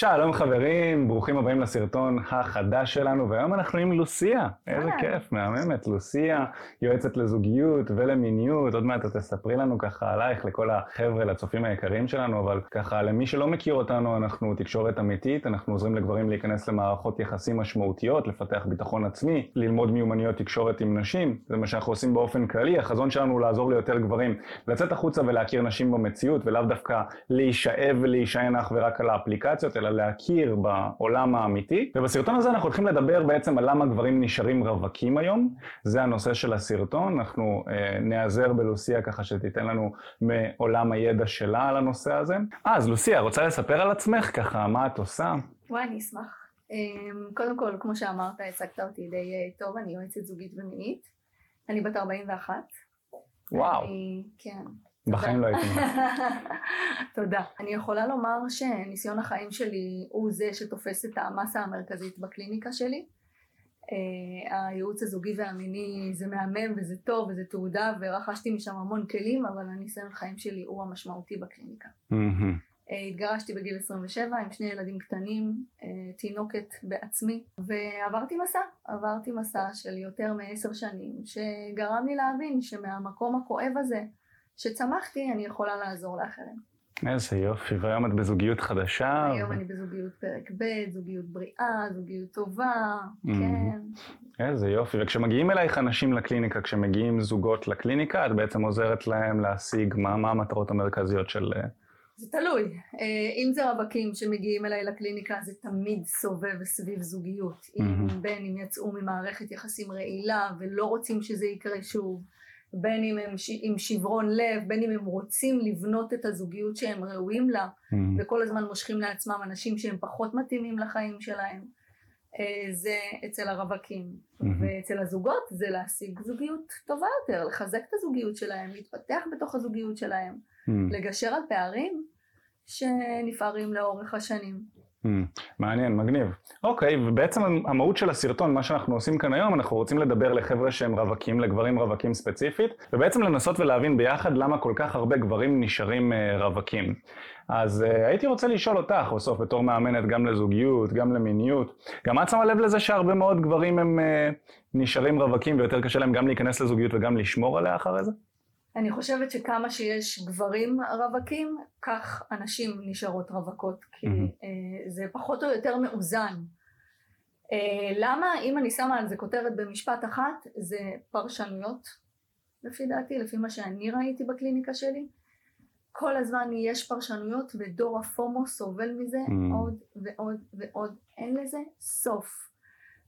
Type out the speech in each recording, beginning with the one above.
שלום חברים, ברוכים הבאים לסרטון החדש שלנו, והיום אנחנו עם לוסיה. איזה כיף, מהממת. לוסיה, יועצת לזוגיות ולמיניות. עוד מעט את תספרי לנו ככה עלייך לכל החבר'ה, לצופים היקרים שלנו, אבל ככה למי שלא מכיר אותנו, אנחנו תקשורת אמיתית, אנחנו עוזרים לגברים להיכנס למערכות יחסים משמעותיות, לפתח ביטחון עצמי, ללמוד מיומנויות תקשורת עם נשים. זה מה שאנחנו עושים באופן כללי. החזון שלנו הוא לעזור ליותר גברים לצאת החוצה ולהכיר נשים במציאות, ולאו דווקא להישאב ולהישען אך ורק על האפליקציות, אלא להכיר בעולם האמיתי. ובסרטון הזה אנחנו הולכים לדבר בעצם על למה גברים נשארים רווקים היום. זה הנושא של הסרטון, אנחנו אה, נעזר בלוסיה ככה שתיתן לנו מעולם הידע שלה על הנושא הזה. אה, אז לוסיה, רוצה לספר על עצמך ככה, מה את עושה? וואי, אני אשמח. אמ, קודם כל, כמו שאמרת, הצגת אותי די אה, טוב, אני יועצת זוגית ומינית. אני בת 41. וואו. אני, כן. בחיים לא הייתי תודה. אני יכולה לומר שניסיון החיים שלי הוא זה שתופס את המסה המרכזית בקליניקה שלי. Uh, הייעוץ הזוגי והמיני זה מהמם וזה טוב וזה תעודה ורכשתי משם המון כלים אבל הניסיון החיים שלי הוא המשמעותי בקליניקה. Uh, התגרשתי בגיל 27 עם שני ילדים קטנים, uh, תינוקת בעצמי ועברתי מסע, עברתי מסע של יותר מעשר שנים שגרם לי להבין שמהמקום הכואב הזה שצמחתי אני יכולה לעזור לאחרים. איזה יופי, והיום את בזוגיות חדשה. היום ו... אני בזוגיות פרק ב', זוגיות בריאה, זוגיות טובה, mm-hmm. כן. איזה יופי, וכשמגיעים אלייך אנשים לקליניקה, כשמגיעים זוגות לקליניקה, את בעצם עוזרת להם להשיג מה, מה המטרות המרכזיות של... אה, זה תלוי. אה, אם זה רווקים שמגיעים אליי לקליניקה, זה תמיד סובב סביב זוגיות. Mm-hmm. אם בין אם יצאו ממערכת יחסים רעילה ולא רוצים שזה יקרה שוב. בין אם הם ש... עם שברון לב, בין אם הם רוצים לבנות את הזוגיות שהם ראויים לה, mm-hmm. וכל הזמן מושכים לעצמם אנשים שהם פחות מתאימים לחיים שלהם. אה, זה אצל הרווקים. Mm-hmm. ואצל הזוגות זה להשיג זוגיות טובה יותר, לחזק את הזוגיות שלהם, להתפתח בתוך הזוגיות שלהם, mm-hmm. לגשר על פערים שנפערים לאורך השנים. Hmm, מעניין, מגניב. אוקיי, ובעצם המהות של הסרטון, מה שאנחנו עושים כאן היום, אנחנו רוצים לדבר לחבר'ה שהם רווקים, לגברים רווקים ספציפית, ובעצם לנסות ולהבין ביחד למה כל כך הרבה גברים נשארים אה, רווקים. אז uh, הייתי רוצה לשאול אותך, בסוף בתור מאמנת גם לזוגיות, גם למיניות, גם את שמה לב לזה שהרבה מאוד גברים הם uh, נשארים רווקים ויותר קשה להם גם להיכנס לזוגיות וגם לשמור עליה אחרי זה? אני חושבת שכמה שיש גברים רווקים, כך הנשים נשארות רווקות, כי mm-hmm. זה פחות או יותר מאוזן. אה, למה, אם אני שמה על זה כותרת במשפט אחת, זה פרשנויות, לפי דעתי, לפי מה שאני ראיתי בקליניקה שלי. כל הזמן יש פרשנויות ודור הפומו סובל מזה mm. עוד ועוד ועוד, אין לזה סוף.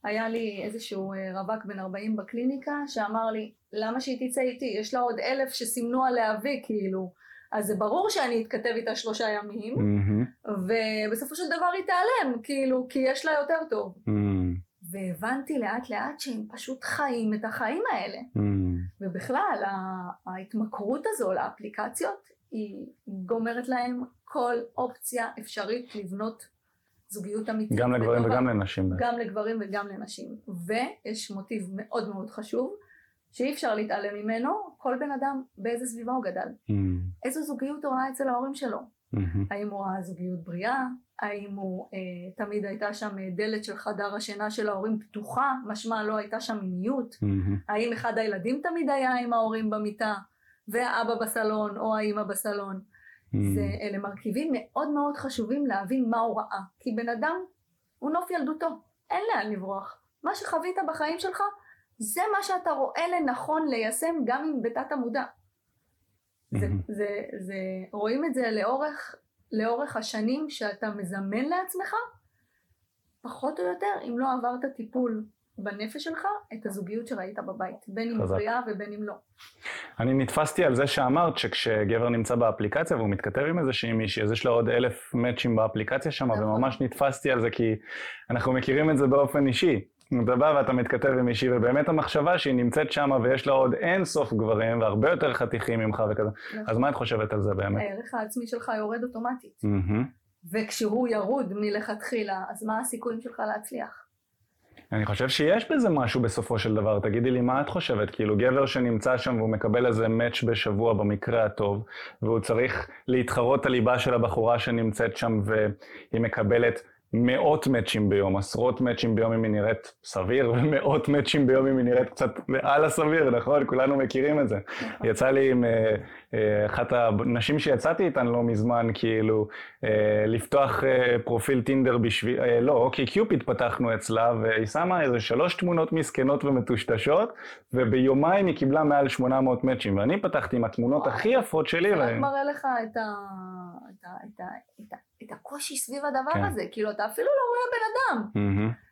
היה לי איזשהו אה, רווק בן 40 בקליניקה שאמר לי למה שהיא תצא איתי יש לה עוד אלף שסימנו עליה וי כאילו אז זה ברור שאני אתכתב איתה שלושה ימים mm-hmm. ובסופו של דבר היא תיעלם כאילו כי יש לה יותר טוב mm-hmm. והבנתי לאט לאט שהם פשוט חיים את החיים האלה mm-hmm. ובכלל ההתמכרות הזו לאפליקציות היא גומרת להם כל אופציה אפשרית לבנות זוגיות אמיתית. גם לגברים וגם לנשים. גם לגברים וגם לנשים. ויש מוטיב מאוד מאוד חשוב, שאי אפשר להתעלם ממנו, כל בן אדם באיזה סביבה הוא גדל. Mm. איזו זוגיות הוא ראה אצל ההורים שלו. Mm-hmm. האם הוא ראה זוגיות בריאה? האם הוא אה, תמיד הייתה שם דלת של חדר השינה של ההורים פתוחה, משמע לא הייתה שם מיניות? Mm-hmm. האם אחד הילדים תמיד היה עם ההורים במיטה, והאבא בסלון או האימא בסלון? זה, mm. אלה מרכיבים מאוד מאוד חשובים להבין מה הוא ראה. כי בן אדם הוא נוף ילדותו, אין לאן לברוח. מה שחווית בחיים שלך, זה מה שאתה רואה לנכון ליישם גם אם בתת המודע. זה. זה, זה, רואים את זה לאורך, לאורך השנים שאתה מזמן לעצמך, פחות או יותר, אם לא עברת טיפול בנפש שלך את הזוגיות שראית בבית, בין אם בריאה ובין אם לא. אני נתפסתי על זה שאמרת שכשגבר נמצא באפליקציה והוא מתכתב עם איזושהי מישהי, אז יש לו עוד אלף מאצ'ים באפליקציה שם, נכון. וממש נתפסתי על זה כי אנחנו מכירים את זה באופן אישי. אתה בא ואתה מתכתב עם מישהי, ובאמת המחשבה שהיא נמצאת שם ויש לה עוד אין סוף גברים והרבה יותר חתיכים ממך וכזה. נכון. אז מה את חושבת על זה באמת? הערך העצמי שלך יורד אוטומטית. Mm-hmm. וכשהוא ירוד מלכתחילה, אז מה הסיכויים שלך להצליח? אני חושב שיש בזה משהו בסופו של דבר. תגידי לי, מה את חושבת? כאילו, גבר שנמצא שם והוא מקבל איזה מאץ' בשבוע במקרה הטוב, והוא צריך להתחרות הליבה של הבחורה שנמצאת שם והיא מקבלת מאות מאצ'ים ביום, עשרות מאצ'ים ביום אם היא נראית סביר, ומאות מאצ'ים ביום אם היא נראית קצת מעל הסביר, נכון? כולנו מכירים את זה. נכון. יצא לי עם אה, אה, אחת הנשים שיצאתי איתן לא מזמן, כאילו, אה, לפתוח פרופיל טינדר בשביל, לא, אוקיי, קיופיד פתחנו אצלה, והיא שמה איזה שלוש תמונות מסכנות ומטושטשות, וביומיים היא קיבלה מעל 800 מאצ'ים, ואני פתחתי עם התמונות הכי יפות שלי. זה רק מראה לך את ה... את הקושי סביב הדבר כן. הזה, כאילו אתה אפילו לא רואה בן אדם.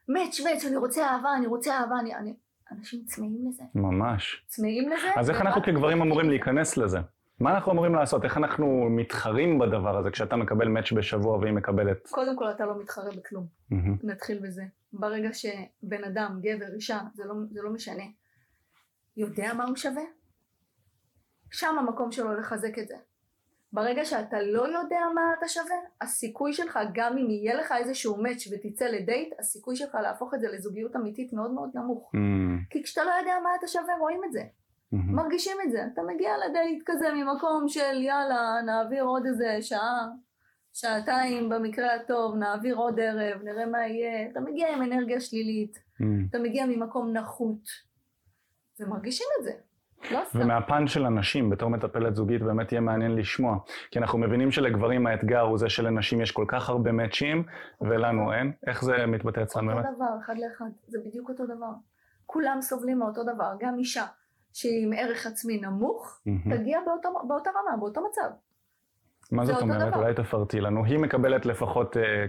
מאץ'. מאץ', אני רוצה אהבה, אני רוצה אהבה, אני... אני... אנשים צמאים לזה. ממש. צמאים לזה. אז איך אנחנו כגברים אמורים להיכנס לזה? מה אנחנו אמורים לעשות? איך אנחנו מתחרים בדבר הזה כשאתה מקבל מאץ' בשבוע והיא מקבלת? קודם כל אתה לא מתחרה בכלום. Mm-hmm. נתחיל בזה. ברגע שבן אדם, גבר, אישה, זה לא, זה לא משנה, יודע מה הוא שווה, שם המקום שלו לחזק את זה. ברגע שאתה לא יודע מה אתה שווה, הסיכוי שלך, גם אם יהיה לך איזשהו מאץ' ותצא לדייט, הסיכוי שלך להפוך את זה לזוגיות אמיתית מאוד מאוד נמוך. Mm. כי כשאתה לא יודע מה אתה שווה, רואים את זה. Mm-hmm. מרגישים את זה. אתה מגיע לדייט כזה ממקום של יאללה, נעביר עוד איזה שעה, שעתיים במקרה הטוב, נעביר עוד ערב, נראה מה יהיה. אתה מגיע עם אנרגיה שלילית, mm. אתה מגיע ממקום נחות, ומרגישים את זה. לא ומהפן של הנשים, בתור מטפלת זוגית, באמת יהיה מעניין לשמוע. כי אנחנו מבינים שלגברים האתגר הוא זה שלנשים יש כל כך הרבה מאצ'ים, ולנו אין. איך זה מתבטא אצלנו באמת? אותו דבר, אחד לאחד. זה בדיוק אותו דבר. כולם סובלים מאותו דבר. גם אישה שהיא עם ערך עצמי נמוך, תגיע באותו, באותה רמה, באותו מצב. מה זאת אומרת? אולי תפרטי לנו. היא מקבלת לפחות אה,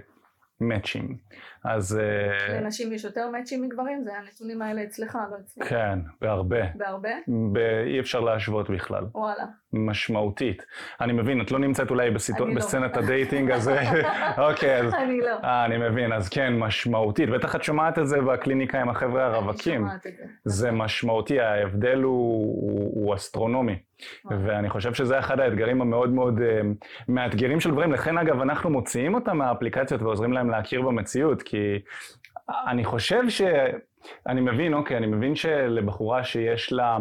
מאצ'ים. אז... אה, לנשים יש יותר מאצ'ים מגברים? זה הנתונים האלה אצלך, לא אצלך. כן, בהרבה. בהרבה? ב... אי אפשר להשוות בכלל. וואלה. משמעותית. אני מבין, את לא נמצאת אולי בסיטו... לא. בסצנת ה dating הזה. אוקיי, אז... אני לא. אה, אני מבין, אז כן, משמעותית. בטח את שומעת את זה בקליניקה עם החבר'ה הרווקים. אני שומעת את זה. זה משמעותי, ההבדל הוא, הוא, הוא אסטרונומי. ואני חושב שזה אחד האתגרים המאוד מאוד uh, מאתגרים של גברים. לכן אגב, אנחנו מוציאים אותם מהאפליקציות ועוזרים להם להכיר במציאות, כי אני חושב ש... אני מבין, אוקיי, אני מבין שלבחורה שיש לה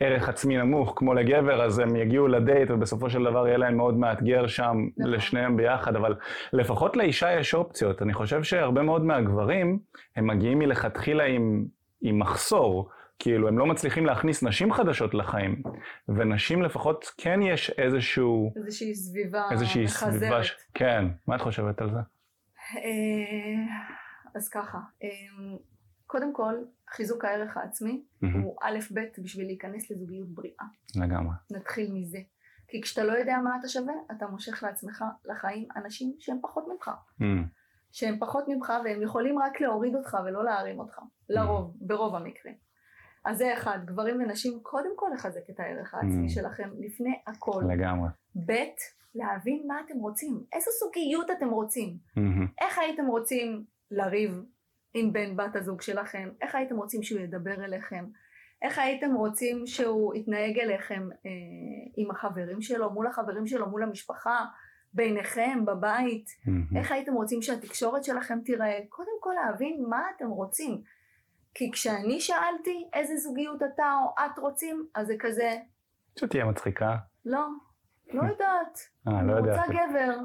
ערך עצמי נמוך, כמו לגבר, אז הם יגיעו לדייט ובסופו של דבר יהיה להם מאוד מאתגר שם נכון. לשניהם ביחד, אבל לפחות לאישה יש אופציות. אני חושב שהרבה מאוד מהגברים, הם מגיעים מלכתחילה עם, עם מחסור. כאילו, הם לא מצליחים להכניס נשים חדשות לחיים, ונשים לפחות כן יש איזשהו... איזושהי סביבה איזושהי מחזרת. סביבה ש... כן, מה את חושבת על זה? אה, אז ככה, אה, קודם כל, חיזוק הערך העצמי mm-hmm. הוא א' ב' בשביל להיכנס לזוגיות בריאה. לגמרי. נתחיל מזה. כי כשאתה לא יודע מה אתה שווה, אתה מושך לעצמך לחיים אנשים שהם פחות ממך. Mm. שהם פחות ממך והם יכולים רק להוריד אותך ולא להרים אותך. לרוב, mm. ברוב המקרים. אז זה אחד, גברים ונשים, קודם כל לחזק את הערך העצמי mm. שלכם לפני הכל. לגמרי. ב', להבין מה אתם רוצים, איזו סוגיות אתם רוצים, mm-hmm. איך הייתם רוצים לריב עם בן בת הזוג שלכם, איך הייתם רוצים שהוא ידבר אליכם, איך הייתם רוצים שהוא יתנהג אליכם אה, עם החברים שלו, מול החברים שלו, מול המשפחה, ביניכם, בבית, mm-hmm. איך הייתם רוצים שהתקשורת שלכם תיראה, קודם כל להבין מה אתם רוצים. כי כשאני שאלתי איזה זוגיות אתה או את רוצים, אז זה כזה... שתהיה מצחיקה. לא, לא יודעת. אה, לא יודעת. אני רוצה גבר.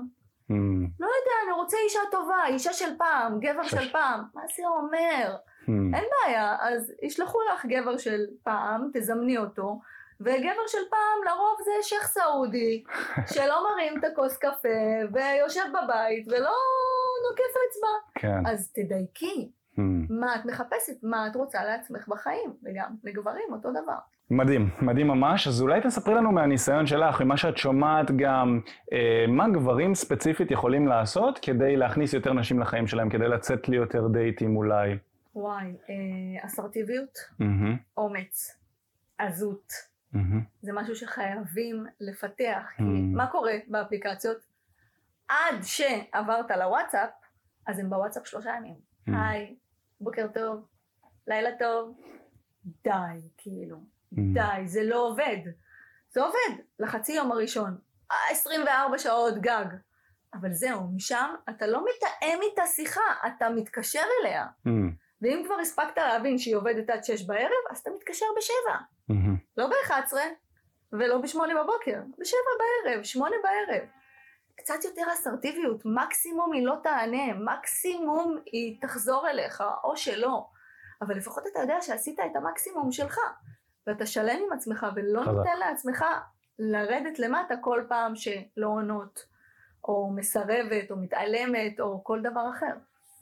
Mm. לא יודע, אני רוצה אישה טובה, אישה של פעם, גבר של פעם. מה זה אומר? Mm. אין בעיה, אז ישלחו לך גבר של פעם, תזמני אותו. וגבר של פעם לרוב זה שייח' סעודי שלא מרים את הכוס קפה ויושב בבית ולא נוקף אצבע. כן. אז תדייקי. מה את מחפשת, מה את רוצה לעצמך בחיים, וגם לגברים אותו דבר. מדהים, מדהים ממש. אז אולי תספרי לנו מהניסיון שלך, ממה שאת שומעת גם, אה, מה גברים ספציפית יכולים לעשות כדי להכניס יותר נשים לחיים שלהם, כדי לצאת לי יותר דייטים אולי. וואי, אה, אסרטיביות, mm-hmm. אומץ, עזות. Mm-hmm. זה משהו שחייבים לפתח. Mm-hmm. כי מה קורה באפליקציות? עד שעברת לוואטסאפ, אז הם בוואטסאפ שלושה ימים. Mm. היי, בוקר טוב, לילה טוב, די, כאילו, mm. די, זה לא עובד. זה עובד לחצי יום הראשון, 24 שעות גג. אבל זהו, משם אתה לא מתאם איתה שיחה, אתה מתקשר אליה. Mm. ואם כבר הספקת להבין שהיא עובדת עד שש בערב, אז אתה מתקשר בשבע. מהמם. לא ב-11 ולא בשמונה בבוקר, בשבע בערב, שמונה בערב. קצת יותר אסרטיביות, מקסימום היא לא תענה, מקסימום היא תחזור אליך, או שלא. אבל לפחות אתה יודע שעשית את המקסימום שלך, ואתה שלם עם עצמך ולא חזק. נותן לעצמך לרדת למטה כל פעם שלא עונות, או מסרבת, או מתעלמת, או כל דבר אחר.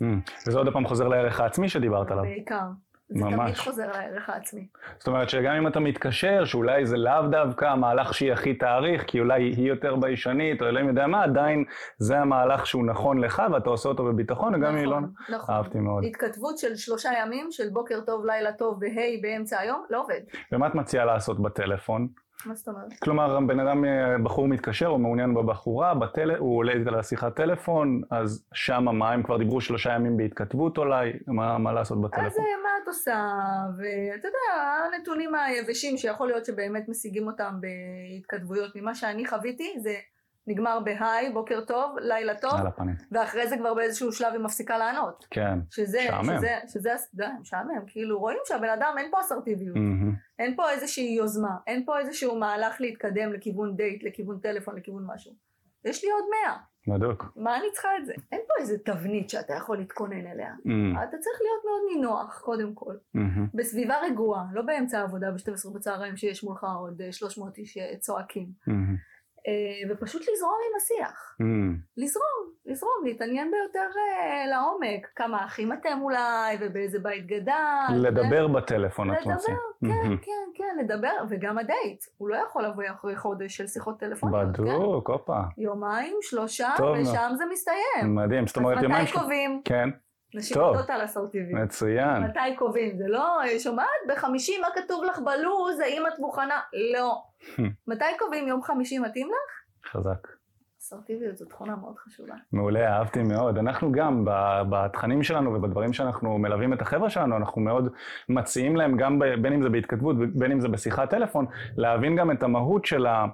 מהמם. וזה עוד פעם חוזר לערך העצמי שדיברת עליו. בעיקר. זה תמיד ממש. חוזר לערך העצמי. זאת אומרת שגם אם אתה מתקשר, שאולי זה לאו דווקא המהלך שהיא הכי תאריך, כי אולי היא יותר ביישנית, או אלוהים יודע מה, עדיין זה המהלך שהוא נכון לך, ואתה עושה אותו בביטחון, וגם אם היא לא... נכון, נכון. אהבתי מאוד. התכתבות של שלושה ימים, של בוקר טוב, לילה טוב, והי באמצע היום, לא עובד. ומה את מציעה לעשות בטלפון? מה זאת אומרת? כלומר, בן אדם, אה, בחור מתקשר, הוא מעוניין בבחורה, בטל... הוא עולה איתה לשיחת טלפון, אז שמה מה, הם כבר דיברו שלושה ימים בהתכתבות אולי, מה, מה לעשות אז בטלפון? אה, מה את עושה, ואתה יודע, הנתונים היבשים שיכול להיות שבאמת משיגים אותם בהתכתבויות ממה שאני חוויתי, זה נגמר בהיי, בוקר טוב, לילה טוב. ואחרי זה כבר באיזשהו שלב היא מפסיקה לענות. כן. שזה, משעמם. שזה, שזה, שזה, משעמם, כאילו רואים שהבן אדם אין פה אסרטיביות, מהמם. אין פה איזושהי יוזמה, אין פה איזשהו מהלך להתקדם לכיוון דייט, לכיוון טלפון, לכיוון משהו. יש לי עוד מאה, בדוק. מה אני צריכה את זה? אין פה איזה תבנית שאתה יכול להתכונן אליה. מהמם. אתה צריך להיות מאוד נינוח, קודם כל. מהמם. בסביבה רגועה, לא באמצע העבודה ב-12 בצהריים שיש מולך עוד אה, 300 איש אה, צועקים. מהמם. אה, ופשוט לזרום עם השיח. מהמם. לזרום, לזרום, להתעניין ביותר אה, לעומק. כמה אחים אתם אולי, ובאיזה בית גדל. לדבר בטלפון, את לדבר, מציעה. כן, מהמם. כן, כן, לדבר, וגם הדייט. הוא לא יכול לבוא אחרי חודש של שיחות טלפוניות, כן? בדוק, הופה. יומיים, שלושה. ושם זה מסתיים. מדהים, זאת אז אומרת יומיים... מתי של- קובעים? כן, נשים. יודעות על אסרטיביות. מצוין. מתי קובעים? זה לא, אה, שומעת? בחמישי מה כתוב לך בלו"ז? האם את מוכנה? לא. מתי קובעים יום חמישי מתאים לך? חזק. אסרטיביות זו תכונה מאוד חשובה. מעולה, אהבתי מאוד. אנחנו גם, בתכנים שלנו ובדברים שאנחנו מלווים את החבר'ה שלנו, אנחנו מאוד מציעים להם, גם בין אם זה בהתכתבות, בין אם זה בשיחת טלפון, להבין גם את המהות של ה...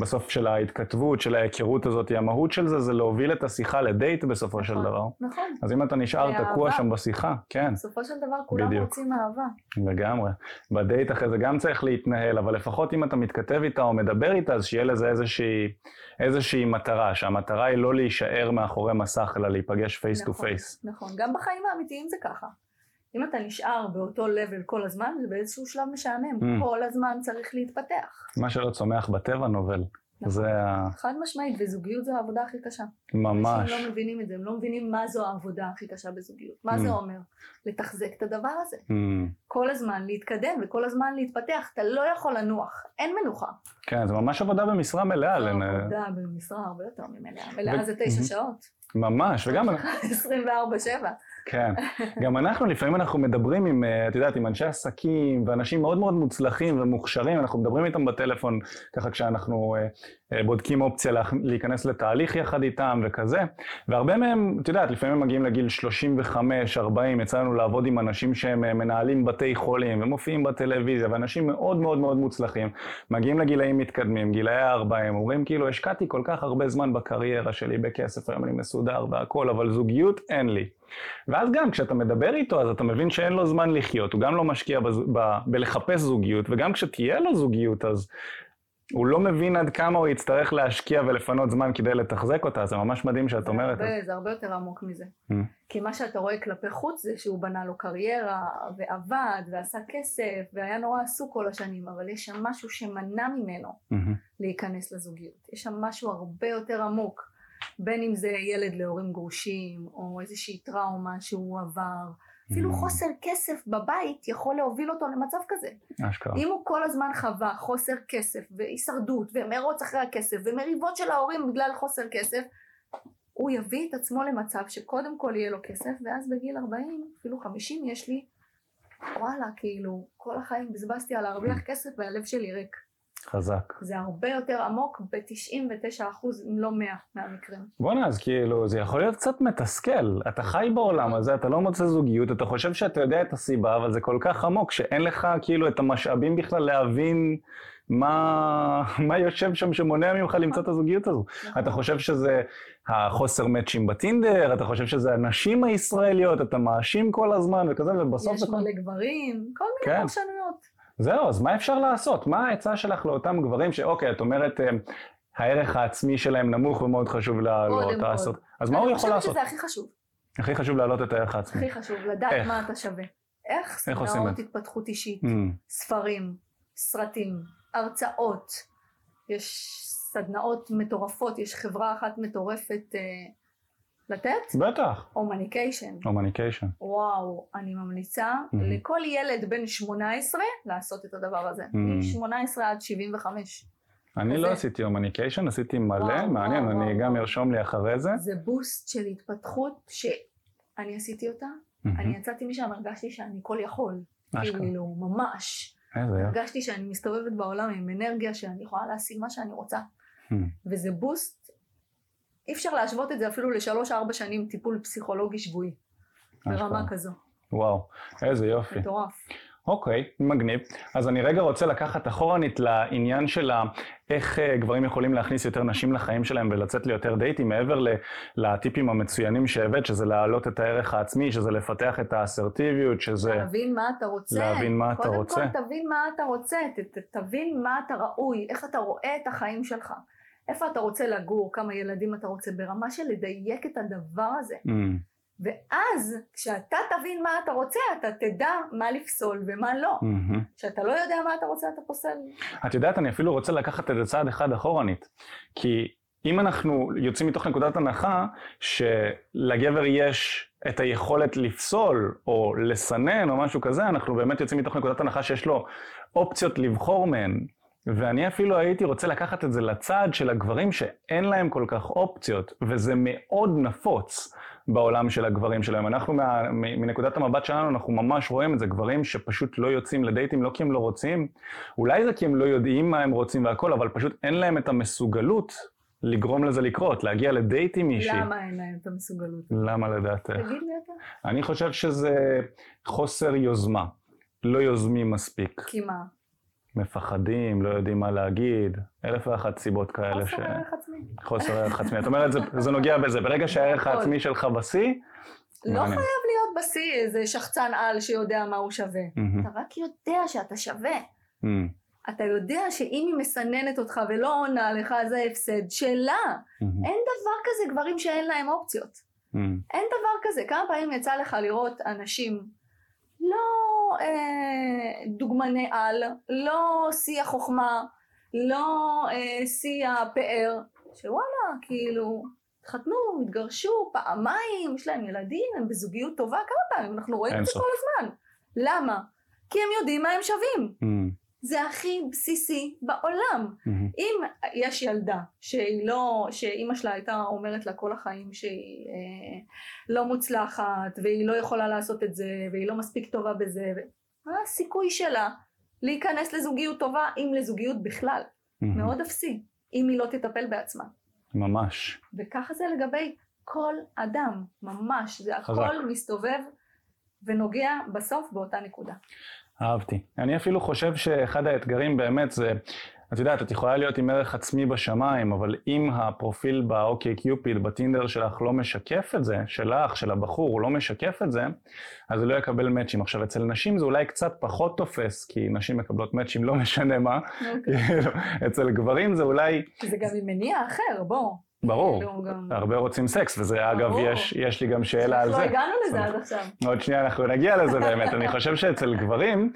בסוף של ההתכתבות, של ההיכרות הזאת, המהות של זה זה להוביל את השיחה לדייט בסופו של נכון. דבר. נכון. אז אם אתה נשאר. תקוע שם בשיחה, כן, בסופו של דבר כולם בדיוק. רוצים אהבה. לגמרי. בדייט אחרי זה גם צריך להתנהל, אבל לפחות אם אתה מתכתב איתה או מדבר איתה, אז שיהיה לזה איזושהי, איזושהי מטרה, שהמטרה היא לא להישאר מאחורי מסך, אלא להיפגש face to face. נכון. גם בחיים האמיתיים זה ככה. אם אתה נשאר באותו level כל הזמן, זה באיזשהו שלב משעמם. Mm. כל הזמן צריך להתפתח. מה שלא צומח בטבע נובל. נכון. זה ה... חד משמעית, וזוגיות זו העבודה הכי קשה. ממש. אנשים לא מבינים את זה, הם לא מבינים מה זו העבודה הכי קשה בזוגיות. מה זה Mm. אומר? לתחזק את הדבר הזה. Mm, כל הזמן להתקדם וכל הזמן להתפתח, אתה לא יכול לנוח, אין מנוחה. כן, זה ממש עבודה במשרה מלאה. זו לנ- עבודה במשרה הרבה יותר ממלאה. מלאה ו- זה תשע. שעות. ממש, וגם... 24-7. כן. גם אנחנו, לפעמים אנחנו מדברים עם, אה, את יודעת, עם אנשי עסקים ואנשים מאוד מאוד מוצלחים ומוכשרים, אנחנו מדברים איתם בטלפון, ככה כשאנחנו אה, בודקים אופציה להיכנס לתהליך יחד איתם וכזה, והרבה מהם, את יודעת, לפעמים הם מגיעים לגיל 35, 40, יצא לנו לעבוד עם אנשים שהם אה, מנהלים בתי חולים ומופיעים בטלוויזיה, ואנשים מאוד מאוד מאוד מוצלחים, מגיעים לגילאים מתקדמים, גילאי ה-40, אומרים כאילו, השקעתי כל כך הרבה זמן בקריירה שלי, בכסף, היום אני מסודר והכל, אבל זוגיות אין לי. ואז גם כשאתה מדבר איתו, אז אתה מבין שאין לו זמן לחיות, הוא גם לא משקיע בז... ב... בלחפש זוגיות, וגם כשתהיה לו זוגיות, אז הוא לא מבין עד כמה הוא יצטרך להשקיע ולפנות זמן כדי לתחזק אותה, זה ממש מדהים שאת זה אומרת. הרבה- זה הרבה יותר עמוק מזה. Mm. כי מה שאתה רואה כלפי חוץ זה שהוא בנה לו קריירה, ועבד, ועשה כסף, והיה נורא עסוק כל השנים, אבל יש שם משהו שמנע ממנו מהמם. להיכנס לזוגיות. יש שם משהו הרבה יותר עמוק, בין אם זה ילד להורים גרושים, או איזושהי טראומה שהוא עבר. אפילו Mm. חוסר כסף בבית יכול להוביל אותו למצב כזה. אשכרה. אם הוא כל הזמן חווה חוסר כסף והישרדות ומרוץ אחרי הכסף ומריבות של ההורים בגלל חוסר כסף, הוא יביא את עצמו למצב שקודם כל יהיה לו כסף ואז בגיל 40, אפילו 50 יש לי, וואלה, כאילו, כל החיים בזבזתי על להרוויח כסף והלב שלי ריק. חזק. זה הרבה יותר עמוק ב-99% אם לא 100 מהמקרים. בואנה, אז כאילו, זה יכול להיות קצת מתסכל. אתה חי בעולם הזה, אתה לא מוצא זוגיות, אתה חושב שאתה יודע את הסיבה, אבל זה כל כך עמוק, שאין לך כאילו את המשאבים בכלל להבין מה, מה יושב שם שמונע ממך למצוא את הזוגיות הזו? נכון. אתה חושב שזה החוסר מאצ'ים בטינדר, אתה חושב שזה הנשים הישראליות, אתה מאשים כל הזמן וכזה, ובסוף יש מלא גברים, כל כן. מיני פרשנויות. זהו, אז מה אפשר לעשות? מה העצה שלך לאותם גברים שאוקיי, את אומרת, אה, הערך העצמי שלהם נמוך ומאוד חשוב להעלות. אז מה הוא יכול אני לעשות? חושבת שזה הכי חשוב. הכי חשוב להעלות את הערך העצמי. הכי חשוב, לדעת איך? מה אתה שווה. איך איך עושים סדנאות את זה? התפתחות אישית, Mm, ספרים, סרטים, הרצאות, יש סדנאות מטורפות, יש חברה אחת מטורפת אה, לתת, בטח, הומניקיישן. הומניקיישן. וואו, אני ממליצה Mhm. לכל ילד בן 18 לעשות את הדבר הזה. Mhm. מ-18 עד 75. אני כזה. לא עשיתי הומניקיישן, עשיתי מלא, וואו, מעניין, וואו, אני וואו, גם. ארשום לי אחרי זה. זה בוסט של התפתחות שאני עשיתי אותה. מהמם. אני יצאתי משם, הרגשתי שאני כל יכול. אשכרה. כאילו, ממש. איזה. הרגשתי שאני מסתובבת בעולם עם אנרגיה שאני יכולה להשיג מה שאני רוצה. Hmm. וזה בוסט, אי אפשר להשוות את זה אפילו לשלוש-ארבע שנים טיפול פסיכולוגי שבועי. ברמה. כזו. וואו, איזה יופי. מטורף. אוקיי, מגניב. אז אני רגע רוצה לקחת אחורנית לעניין של ה- איך אה, גברים יכולים להכניס יותר נשים לחיים שלהם ולצאת ליותר דייטים, מעבר לטיפים המצוינים שהבאת, שזה להעלות את הערך העצמי, שזה לפתח את האסרטיביות, שזה... להבין מה אתה רוצה. להבין מה אתה רוצה. קודם כל תבין מה אתה רוצה, ת- תבין מה אתה ראוי, איך אתה רואה את החיים שלך. איפה אתה רוצה לגור, כמה ילדים אתה רוצה, ברמה של לדייק את הדבר הזה. Mm, ואז כשאתה תבין מה אתה רוצה, אתה תדע מה לפסול ומה לא. מהמם. כשאתה לא יודע מה אתה רוצה, אתה פוסל. את יודעת, אני אפילו רוצה לקחת את זה צעד אחד אחורנית. כי אם אנחנו יוצאים מתוך נקודת הנחה שלגבר יש את היכולת לפסול או לסנן או משהו כזה, אנחנו באמת יוצאים מתוך נקודת הנחה שיש לו אופציות לבחור מהן. ואני אפילו הייתי רוצה לקחת את זה לצד של הגברים שאין להם כל כך אופציות, וזה מאוד נפוץ בעולם של הגברים שלהם. אנחנו, מה, מנקודת המבט שלנו, אנחנו ממש רואים את זה, גברים שפשוט לא יוצאים לדייטים, לא כי הם לא רוצים, אולי זה כי הם לא יודעים מה הם רוצים והכל, אבל פשוט אין להם את המסוגלות לגרום לזה לקרות, להגיע לדייט עם מישהי. למה אין להם את המסוגלות? למה לדעתך? תגיד לי אתה. אני חושב שזה חוסר יוזמה. לא יוזמים מספיק. כי מה? מפחדים, לא יודעים מה להגיד, אלף ואחת סיבות כאלה ש... חוסר ערך עצמי. חוסר ערך עצמי. את אומרת, זה, זה נוגע בזה. ברגע שהערך הכל. העצמי שלך בשיא, לא. חייב להיות בשיא איזה שחצן על שיודע מה הוא שווה. אתה רק יודע שאתה שווה. אתה יודע שאם היא מסננת אותך ולא עונה לך, זה הפסד שלה. אין דבר כזה גברים שאין להם אופציות. אין דבר כזה. כמה פעמים יצא לך לראות אנשים לא דוגמני על, לא שיא החוכמה, לא אה, שיא הפאר, שוואלה, כאילו, התחתנו, התגרשו פעמיים, יש להם ילדים, הם בזוגיות טובה, כמה פעמים, אנחנו רואים את זה. כל הזמן. למה? כי הם יודעים מה הם שווים. מהמם, זה הכי בסיסי בעולם. מהמם. אם יש ילדה שהיא לא, שאימא שלה הייתה אומרת לה כל החיים שהיא אה, לא מוצלחת והיא לא יכולה לעשות את זה והיא לא מספיק טובה בזה, ו- מה הסיכוי שלה להיכנס לזוגיות טובה אם לזוגיות בכלל? מאוד אפסי, אם היא לא תטפל בעצמה. ממש. וככה זה לגבי כל אדם, ממש, זה חזק. הכל מסתובב ונוגע בסוף באותה נקודה. אהבתי. אני אפילו חושב שאחד האתגרים באמת זה, את יודעת, את יכולה להיות עם ערך עצמי בשמיים, אבל אם הפרופיל באוקיי קיופיד, בטינדר שלך לא משקף את זה, שלך, של הבחור, הוא לא משקף את זה, אז הוא לא יקבל מאצ'ים. עכשיו, אצל נשים זה אולי קצת פחות תופס, כי נשים מקבלות מאצ'ים לא משנה מה. כאילו, אצל גברים זה אולי, זה גם עם מניע אחר, בוא. ברור, כאילו, גם- הרבה רוצים סקס, וזה אגב, ברור. יש, יש לי גם שאלה על לא זה. הגענו לזה עד עכשיו. עוד שנייה אנחנו נגיע לזה באמת. אני חושב שאצל גברים,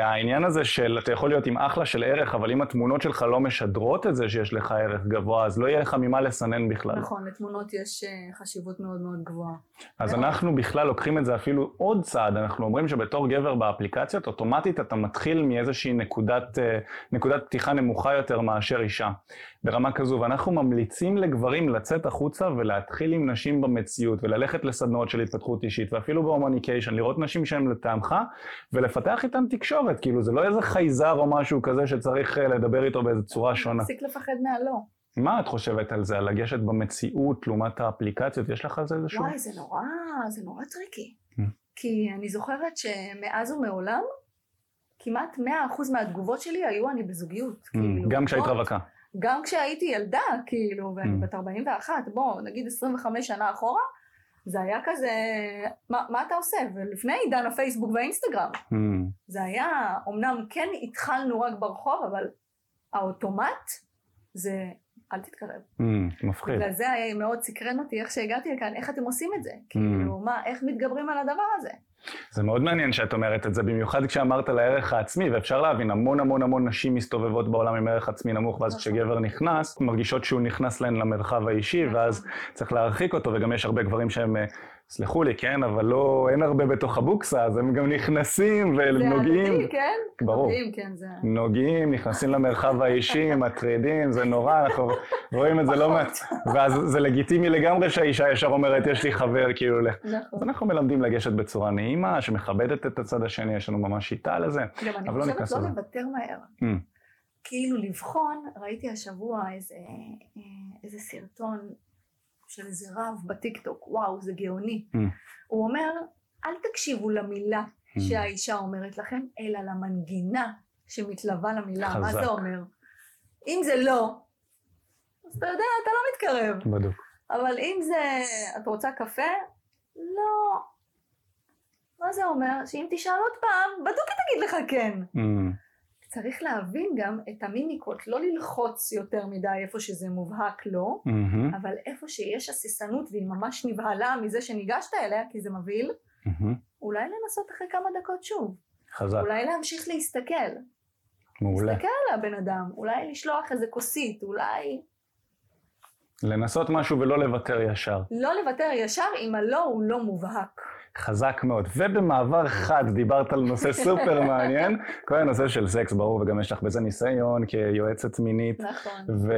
העניין הזה של אתה יכול להיות עם אחלה של ערך, אבל אם התמונות שלך לא משדרות את זה שיש לך ערך גבוה, אז לא יהיה לך ממה לסנן בכלל. נכון, לתמונות יש אה, חשיבות מאוד מאוד גבוהה. אז מאוד. אנחנו בכלל לוקחים את זה אפילו עוד צעד, אנחנו אומרים שבתור גבר באפליקציות, אוטומטית אתה מתחיל מאיזושהי נקודת, אה, נקודת פתיחה נמוכה יותר מאשר אישה, ברמה כזו, ואנחנו ממליצים לגברים לצאת החוצה ולהתחיל עם נשים במציאות, וללכת לסדנאות של התפתחות אישית, ואפילו בהומניקיישן, לראות נשים שהן לטעמך, ולפתח איתן תקשורת, כאילו זה לא איזה חייזר או משהו כזה שצריך אה, לדבר איתו באיזו צורה שונה. תפסיק לפחד מהלא. מה את חושבת על זה, על לגשת במציאות לעומת האפליקציות, יש לך על זה איזשהו... וואי, זה נורא, זה נורא tricky. Mm. כי אני זוכרת שמאז ומעולם, כמעט 100% מהתגובות שלי היו אני בזוגיות. Mm, כאילו, גם כשהיית רווקה. גם כשהייתי ילדה, כאילו, ואני Mm. בת 41, בוא, נגיד 25 שנה אחורה, זה היה כזה, מה, מה אתה עושה? ולפני עידן הפייסבוק והאינסטגרם. Mm, זה היה, אמנם כן התחלנו רק ברחוב, אבל האוטומט זה, אל תתקרב. mm, מפחיד. בגלל זה היה מאוד סקרן אותי איך שהגעתי לכאן, איך אתם עושים את זה? Mm. כאילו, מה, איך מתגברים על הדבר הזה? זה מאוד מעניין שאת אומרת את זה, במיוחד כשאמרת לערך העצמי, ואפשר להבין, המון המון המון נשים מסתובבות בעולם עם ערך עצמי נמוך, ואז נכון. כשגבר נכנס, מרגישות שהוא נכנס להן למרחב האישי, נכון. ואז צריך להרחיק אותו, וגם יש הרבה גברים שהם, אה, סלחו לי, כן, אבל לא, אין הרבה בתוך הבוקסה, אז הם גם נכנסים זה ונוגעים. הדדי, כן? ברור. מדהים, כן, זה... נוגעים, נכנסים למרחב האישי, מטרידים, זה נורא, אנחנו רואים את זה לא מעט. ואז זה לגיטימי לגמרי שהאישה ישר אומרת, יש לי חבר, כאילו, לך. אז נכון. אנחנו מלמדים לגשת בצורה נעימה, שמכבדת את הצד השני, יש לנו ממש שיטה לזה. גם אני לא חושבת לא. לוותר מהר. Mm. כאילו לבחון, ראיתי השבוע איזה, אה, איזה סרטון של איזה רב בטיקטוק, וואו, זה גאוני. Mm. הוא אומר, אל תקשיבו למילה Mm. שהאישה אומרת לכם, אלא למנגינה שמתלווה למילה. מה חזק. זה אומר? אם זה לא, אז אתה יודע, אתה לא מתקרב. בדוק. אבל אם זה, את רוצה קפה? לא. מה זה אומר? שאם תשאל עוד פעם, בדוק היא תגיד לך כן. Mm, צריך להבין גם את המימיקות, לא ללחוץ יותר מדי איפה שזה מובהק לא, מהמם, אבל איפה שיש הססנות והיא ממש נבהלה מזה שניגשת אליה, כי זה מבהיל, מהמם. אולי לנסות אחרי כמה דקות שוב. חזק, אולי להמשיך להסתכל. מעולה. להסתכל על הבן אדם, אולי לשלוח איזה כוסית, אולי לנסות משהו ולא לוותר ישר. לא לוותר ישר אם הלא הוא לא מובהק. חזק מאוד. ובמעבר חד דיברת על נושא סופר מעניין, כל הנושא של סקס, ברור, וגם יש לך בזה ניסיון כיועצת מינית. נכון. ו...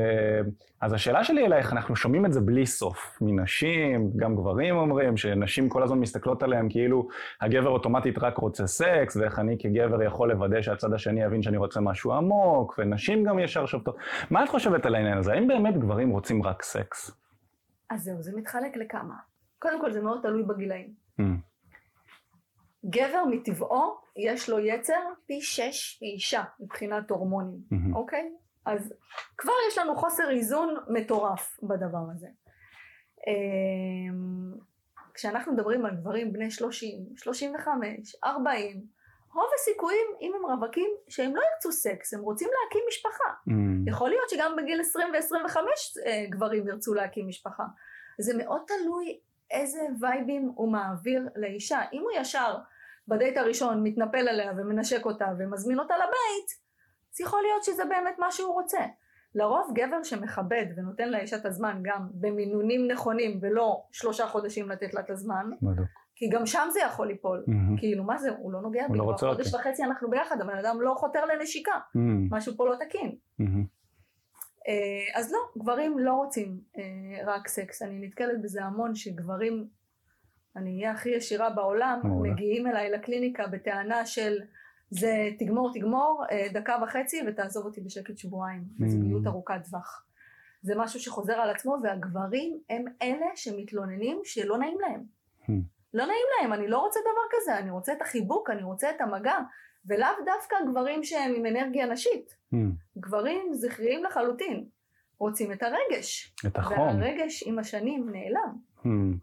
אז השאלה שלי אלייך, אנחנו שומעים את זה בלי סוף, מנשים, גם גברים אומרים, שנשים כל הזמן מסתכלות עליהם כאילו הגבר אוטומטית רק רוצה סקס, ואיך אני כגבר יכול לוודא שהצד השני יבין שאני רוצה משהו עמוק, ונשים גם ישר שופטות. מה את חושבת על העניין הזה? האם באמת גברים רוצים רק סקס? אז זהו, זה מתחלק לכמה. קודם כל זה מאוד תלוי בגילאים. גבר מטבעו יש לו יצר פי שש מאישה מבחינת הורמונים. אוקיי? אז כבר יש לנו חוסר איזון מטורף בדבר הזה. אמ, כשאנחנו מדברים על גברים בני 30, 35, 40, רוב הסיכויים, אם הם רווקים, שהם לא ירצו סקס, הם רוצים להקים משפחה. Mm, יכול להיות שגם בגיל 20 ו-25 אה, גברים ירצו להקים משפחה. זה מאוד תלוי איזה וייבים הוא מעביר לאישה. אם הוא ישר בדייט הראשון מתנפל עליה ומנשק אותה ומזמין אותה לבית, אז יכול להיות שזה באמת מה שהוא רוצה. לרוב גבר שמכבד ונותן לאישה את הזמן גם במינונים נכונים ולא שלושה חודשים לתת לה את הזמן, בדיוק. כי גם שם זה יכול ליפול. מהמם. כאילו מה זה, הוא לא נוגע הוא בי, לא חודש אותי. וחצי אנחנו ביחד, הבן אדם לא חותר לנשיקה, Mm, משהו פה לא תקין. מהמם. אה, אז לא, גברים לא רוצים אה, רק סקס. אני נתקלת בזה המון שגברים, אני אהיה הכי ישירה בעולם, מעולה. מגיעים אליי לקליניקה בטענה של זה תגמור תגמור אה, דקה וחצי ותעזוב אותי בשקט שבועיים. Mm. זוגיות ארוכת טווח. זה משהו שחוזר על עצמו והגברים הם אלה שמתלוננים שלא נעים להם. Hmm. לא נעים להם, אני לא רוצה דבר כזה, אני רוצה את החיבוק, אני רוצה את המגע, ולאו דווקא גברים שהם עם אנרגיה נשית. Mm, גברים זכריים לחלוטין, רוצים את הרגש. את החום. והרגש עם השנים נעלם. Hmm.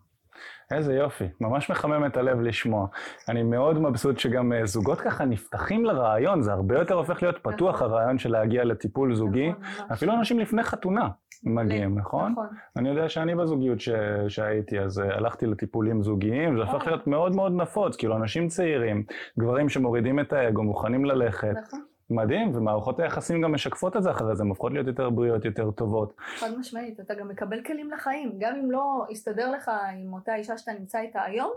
איזה יופי, ממש מחמם את הלב לשמוע. אני מאוד מבסוט שגם אה, זוגות ככה נפתחים לרעיון, זה הרבה יותר הופך להיות פתוח נכון. הרעיון של להגיע לטיפול זוגי. נכון. אפילו אנשים לפני חתונה מגיעים, נכון? נכון. אני יודע שאני בזוגיות ש... שהייתי, אז uh, הלכתי לטיפולים זוגיים, זה הפך אה. להיות מאוד מאוד נפוץ, כאילו אנשים צעירים, גברים שמורידים את האגו, מוכנים ללכת, נכון, מדהים, ומערכות היחסים גם משקפות את זה אחרי זה, הן הופכות להיות יותר בריאות, יותר טובות. חד משמעית, אתה גם מקבל כלים לחיים, גם אם לא יסתדר לך עם אותה אישה שאתה נמצא איתה היום,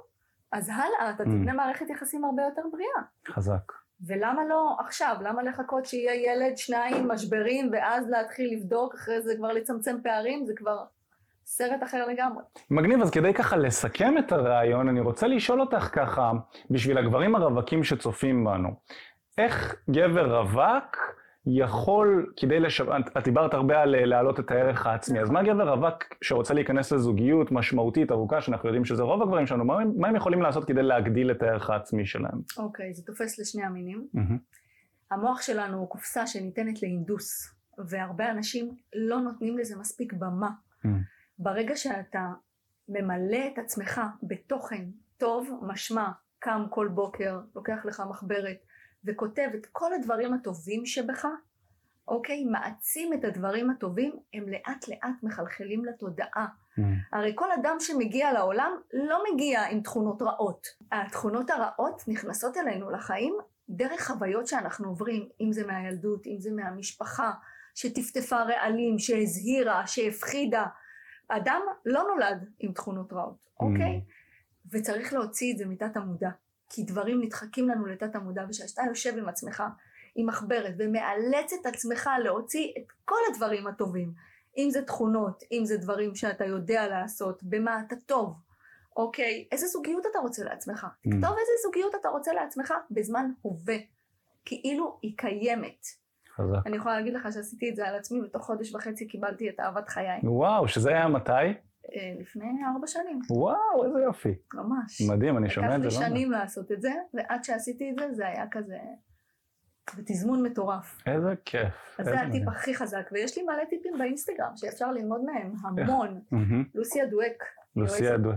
אז הלאה אתה Mm. תבנה מערכת יחסים הרבה יותר בריאה. חזק. ולמה לא עכשיו? למה לחכות שיהיה ילד, שניים, משברים, ואז להתחיל לבדוק, אחרי זה כבר לצמצם פערים, זה כבר סרט אחר לגמרי. מגניב, אז כדי ככה לסכם את הרעיון, אני רוצה לשאול אותך ככה, בשביל הגברים הרווקים שצופים בנו, איך גבר רווק יכול, כדי לשו... את את דיברת הרבה על אה, להעלות את הערך העצמי, אז מה גבר רווק שרוצה להיכנס לזוגיות משמעותית, ארוכה, שאנחנו יודעים שזה רוב הגברים שלנו, מה, מה הם יכולים לעשות כדי להגדיל את הערך העצמי שלהם? אוקיי, זה תופס לשני המינים. מהמם. המוח שלנו הוא קופסה שניתנת להינדוס, והרבה אנשים לא נותנים לזה מספיק במה. Mm. ברגע שאתה ממלא את עצמך בתוכן טוב, משמע, קם כל בוקר, לוקח לך מחברת, וכותב את כל הדברים הטובים שבך, אוקיי? מעצים את הדברים הטובים, הם לאט לאט מחלחלים לתודעה. Mm. הרי כל אדם שמגיע לעולם לא מגיע עם תכונות רעות. התכונות הרעות נכנסות אלינו לחיים דרך חוויות שאנחנו עוברים, אם זה מהילדות, אם זה מהמשפחה, שטפטפה רעלים, שהזהירה, שהפחידה. אדם לא נולד עם תכונות רעות, אוקיי? וצריך להוציא את זה מתת המודע. כי דברים נדחקים לנו לתת המודע, וכשאתה יושב עם עצמך, עם מחברת, ומאלץ את עצמך להוציא את כל הדברים הטובים, אם זה תכונות, אם זה דברים שאתה יודע לעשות, במה אתה טוב, אוקיי? איזה זוגיות אתה רוצה לעצמך? Mm. תכתוב איזה זוגיות אתה רוצה לעצמך בזמן הווה, כאילו היא קיימת. חזק. אני יכולה להגיד לך שעשיתי את זה על עצמי, ותוך חודש וחצי קיבלתי את אהבת חיי. וואו, שזה היה מתי? אה, לפני ארבע שנים, וואו, איזה יופי. ממש. מדהים, אני שומע את זה. לקח לא לי שנים לעשות את זה, ועד שעשיתי את זה, זה היה כזה... בתזמון מטורף. איזה כיף. אז איזה זה הטיפ. הכי חזק, ויש לי מלא טיפים באינסטגרם שאפשר ללמוד מהם, המון. מהמם. לוסיה דואק. לוסיה דואק.